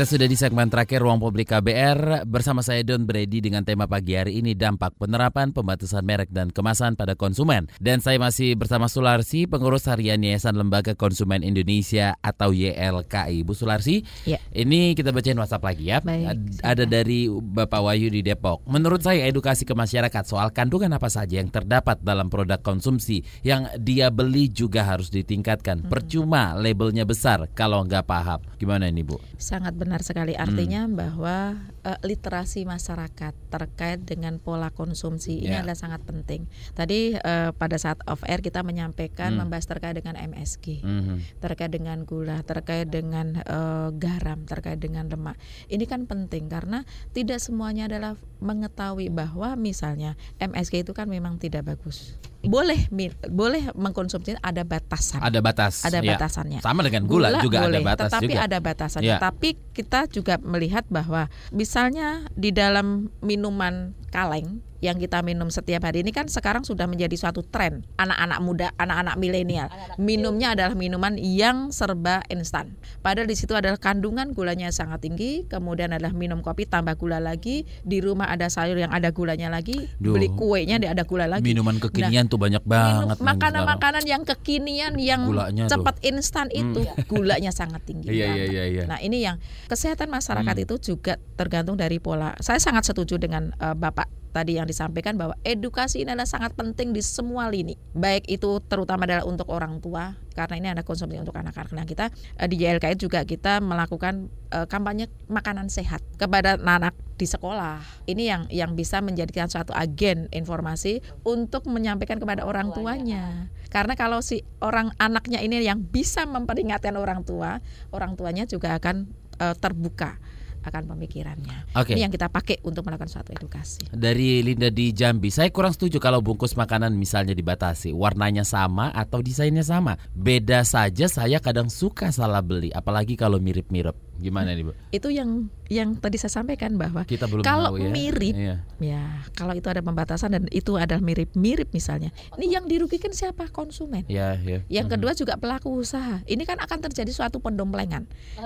Kita sudah di segmen terakhir Ruang Publik KBR bersama saya Don Brady dengan tema pagi hari ini dampak penerapan pembatasan merek dan kemasan pada konsumen. Dan saya masih bersama Sularsi, pengurus harian Yayasan Lembaga Konsumen Indonesia atau YLKI. Bu Sularsi, Ya. ini kita bacain WhatsApp lagi ya. Baik, Ad- Ada dari Bapak Wahyu di Depok. Menurut saya edukasi ke masyarakat soal kandungan apa saja yang terdapat dalam produk konsumsi yang dia beli juga harus ditingkatkan. Percuma labelnya besar kalau nggak paham. Gimana ini Bu? Sangat benar sekali artinya bahwa eh, literasi masyarakat terkait dengan pola konsumsi ini Ya. adalah sangat penting. Tadi eh, pada saat off air kita menyampaikan Hmm. membahas terkait dengan MSG. Mhm. terkait dengan gula, terkait dengan eh, garam, terkait dengan lemak. Ini kan penting karena tidak semuanya adalah mengetahui bahwa misalnya MSG itu kan memang tidak bagus. Boleh boleh mengkonsumsi ada batasan. Ada batas. Ada ya. batasannya. Sama dengan gula, juga boleh, ada batas tetapi juga. ada batasannya. Ya. Tapi kita juga melihat bahwa misalnya di dalam minuman kaleng yang kita minum setiap hari ini kan sekarang sudah menjadi suatu tren anak-anak muda, anak-anak milenial. Minumnya adalah minuman yang serba instan. Padahal di situ adalah kandungan gulanya sangat tinggi, kemudian adalah minum kopi tambah gula lagi, di rumah ada sayur yang ada gulanya lagi, Duh. beli kuenya ada gula lagi. Minuman kekinian tuh banyak banget. makanan-makanan yang kekinian yang Gulanya tuh. cepat instan itu gulanya sangat tinggi. Iya, iya, iya, iya. Nah ini yang kesehatan masyarakat Hmm. itu juga tergantung dari pola. Saya sangat setuju dengan eh, Bapak tadi yang disampaikan bahwa edukasi ini adalah sangat penting di semua lini. Baik itu terutama adalah untuk orang tua karena ini ada konsumsi untuk anak-anak. Nah kita eh, di JLKI juga kita melakukan eh, kampanye makanan sehat kepada anak di sekolah. Ini yang yang bisa menjadikan suatu agen informasi untuk menyampaikan kepada orang tuanya. Karena kalau si orang anaknya ini yang bisa memperingatkan orang tua, orang tuanya juga akan eh, terbuka akan pemikirannya. Oke. Ini yang kita pakai untuk melakukan suatu edukasi. Dari Linda di Jambi, saya kurang setuju kalau bungkus makanan misalnya dibatasi, warnanya sama atau desainnya sama. Beda saja saya kadang suka salah beli, apalagi kalau mirip-mirip. Gimana nih, Bu? Itu yang yang tadi saya sampaikan bahwa Kita belum kalau tahu ya. mirip Iya. ya kalau itu ada pembatasan dan itu adalah mirip-mirip misalnya. Ini yang dirugikan siapa? Konsumen. Ya, ya. Yang kedua juga pelaku usaha. Ini kan akan terjadi suatu pendomplengan.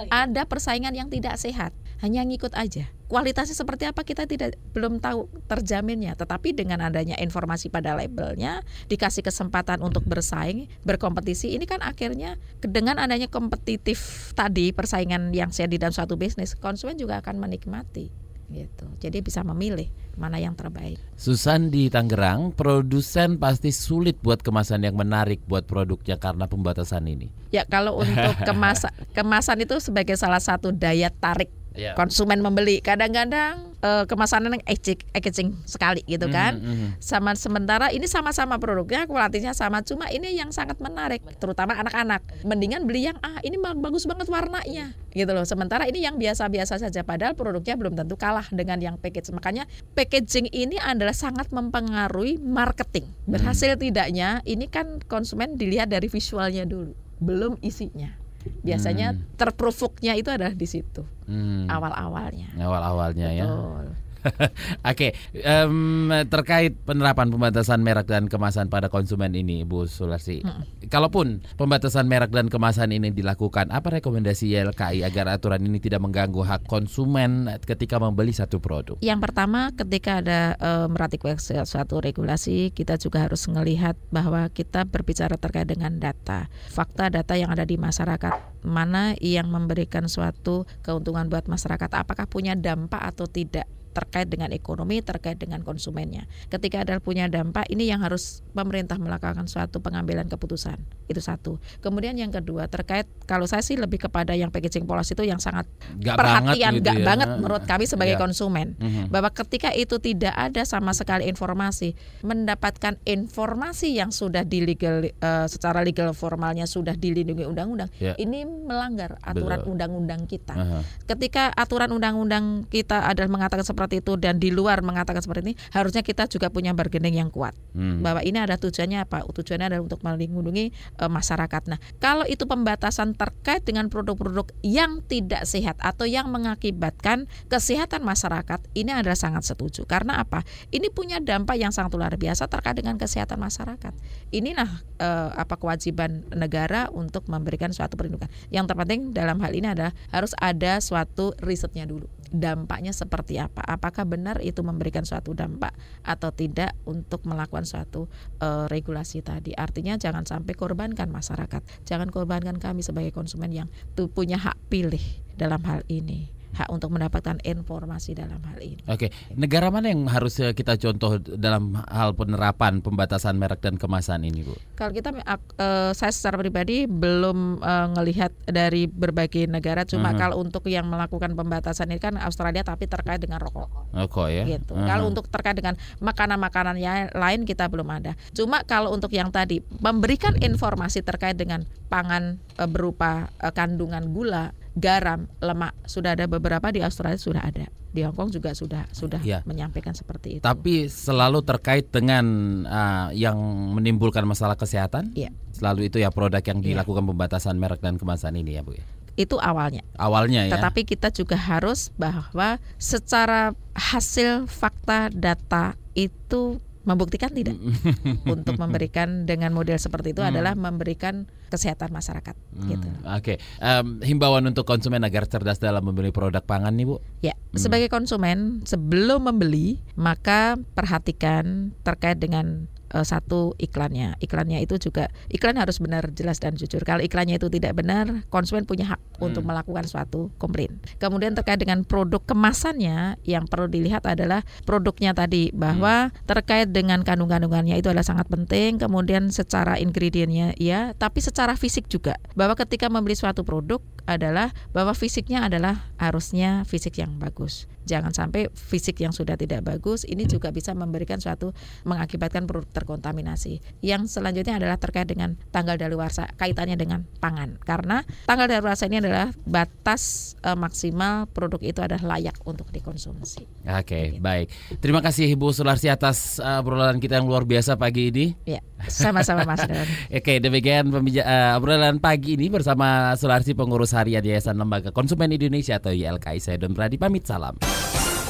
Ada persaingan yang tidak sehat. Hanya ngikut aja. Kualitasnya seperti apa kita tidak belum tahu terjaminnya. Tetapi dengan adanya informasi pada labelnya, dikasih kesempatan untuk bersaing, berkompetisi, ini kan akhirnya dengan adanya kompetitif tadi persaingan yang sehat di dalam suatu bisnis, konsumen juga akan menikmati gitu. Jadi bisa memilih mana yang terbaik. Susan di Tangerang, produsen pasti sulit buat kemasan yang menarik buat produknya karena pembatasan ini. Ya kalau untuk [LAUGHS] kemasan kemasan itu sebagai salah satu daya tarik Ya. konsumen membeli. Kadang-kadang eh, kemasan yang ecek packaging sekali gitu kan. Mhm, mhm. Sama sementara ini sama-sama produknya, kualitasnya sama, cuma ini yang sangat menarik, terutama anak-anak. Mendingan beli yang ah ini bagus banget warnanya, gitu loh. Sementara ini yang biasa-biasa saja, padahal produknya belum tentu kalah dengan yang package. Makanya packaging ini adalah sangat mempengaruhi marketing. Berhasil tidaknya, ini kan konsumen dilihat dari visualnya dulu, belum isinya. Biasanya terprovoknya itu adalah di situ Hmm, awal-awalnya. awal-awalnya ya. Betul. [LAUGHS] Oke, em, terkait penerapan pembatasan merek dan kemasan pada konsumen ini, Bu Sulasi. Kalaupun pembatasan merek dan kemasan ini dilakukan, apa rekomendasi YLKI agar aturan ini tidak mengganggu hak konsumen ketika membeli satu produk? Yang pertama ketika ada eh, meratik suatu regulasi kita juga harus melihat bahwa kita berbicara terkait dengan data, fakta data yang ada di masyarakat mana yang memberikan suatu keuntungan buat masyarakat, apakah punya dampak atau tidak terkait dengan ekonomi, terkait dengan konsumennya. Ketika ada punya dampak, ini yang harus pemerintah melakukan suatu pengambilan keputusan. Itu satu. Kemudian yang kedua terkait kalau saya sih lebih kepada yang packaging policy itu yang sangat Gak perhatian, banget gitu gak ya. banget menurut kami sebagai Ya. konsumen Mhm. bahwa ketika itu tidak ada sama sekali informasi mendapatkan informasi yang sudah di legal eh, secara legal formalnya sudah dilindungi undang-undang Ya. ini melanggar aturan Betul. undang-undang kita Aha. ketika aturan undang-undang kita adalah mengatakan seperti itu dan di luar mengatakan seperti ini harusnya kita juga punya bargaining yang kuat. Hmm. bahwa ini ada tujuannya apa? Tujuannya adalah untuk melindungi eh, masyarakat. Nah kalau itu pembatasan terkait dengan produk-produk yang tidak sehat atau yang mengakibatkan kesehatan masyarakat ini adalah sangat setuju. Karena apa? Ini punya dampak yang sangat luar biasa terkait dengan kesehatan masyarakat. Inilah eh, apa kewajiban negara untuk memberikan suatu perlindungan. Yang terpenting dalam hal ini adalah harus ada suatu risetnya dulu dampaknya seperti apa? Apakah benar itu memberikan suatu dampak atau tidak untuk melakukan suatu eh, regulasi tadi? Artinya jangan sampai korbankan masyarakat. Jangan korbankan kami sebagai konsumen yang punya hak pilih dalam hal ini hak untuk mendapatkan informasi dalam hal ini Oke, negara mana yang harus eh, kita contoh dalam hal penerapan pembatasan merek dan kemasan ini, Bu? Kalau kita eh, saya secara pribadi belum eh, ngelihat dari berbagai negara cuma Mhm. kalau untuk yang melakukan pembatasan ini kan Australia tapi terkait dengan rokok Oh, kok ya? gitu. Aha. Kalau untuk terkait dengan makanan-makanan yang lain kita belum ada. Cuma kalau untuk yang tadi memberikan informasi terkait dengan pangan eh, berupa eh, kandungan gula, garam, lemak sudah ada beberapa di Australia sudah ada. Di Hong Kong juga sudah sudah Iya. menyampaikan seperti itu. Tapi selalu terkait dengan ah, yang menimbulkan masalah kesehatan. Iya. Selalu itu ya produk yang Iya. dilakukan pembatasan merek dan kemasan ini ya, Bu. ya? itu awalnya. Awalnya ya. Tetapi kita juga harus bahwa secara hasil fakta data itu membuktikan tidak [LAUGHS] untuk memberikan dengan model seperti itu adalah memberikan kesehatan masyarakat Hmm, gitu. Oke, Em, himbauan untuk konsumen agar cerdas dalam memilih produk pangan nih Bu. Ya, sebagai konsumen sebelum membeli maka perhatikan terkait dengan eh, satu iklannya. Iklannya itu juga iklan harus benar, jelas dan jujur. Kalau iklannya itu tidak benar, konsumen punya hak untuk melakukan suatu komplain. Kemudian terkait dengan produk kemasannya yang perlu dilihat adalah produknya tadi bahwa terkait dengan kandung-kandungannya itu adalah sangat penting. Kemudian secara ingredientnya ya, tapi secara fisik juga. Bahwa ketika membeli suatu produk adalah bahwa fisiknya adalah harusnya fisik yang bagus. Jangan sampai fisik yang sudah tidak bagus ini juga bisa memberikan suatu mengakibatkan produk terkontaminasi. Yang selanjutnya adalah terkait dengan tanggal daluarsa kaitannya dengan pangan. Karena tanggal daluarsa ini adalah batas eh, maksimal produk itu adalah layak untuk dikonsumsi. Oke, baik. Terima kasih Ibu Sularsi atas uh, obrolan kita yang luar biasa pagi ini. Ya, sama-sama Mas. [LAUGHS] Oke, demikian pembija- eh, obrolan pagi ini bersama Sularsi pengurus harian Yayasan Lembaga Konsumen Indonesia atau YLKI. Saya Don Pradi pamit salam.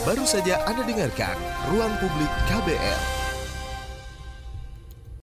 Baru saja Anda dengarkan Ruang Publik KBR.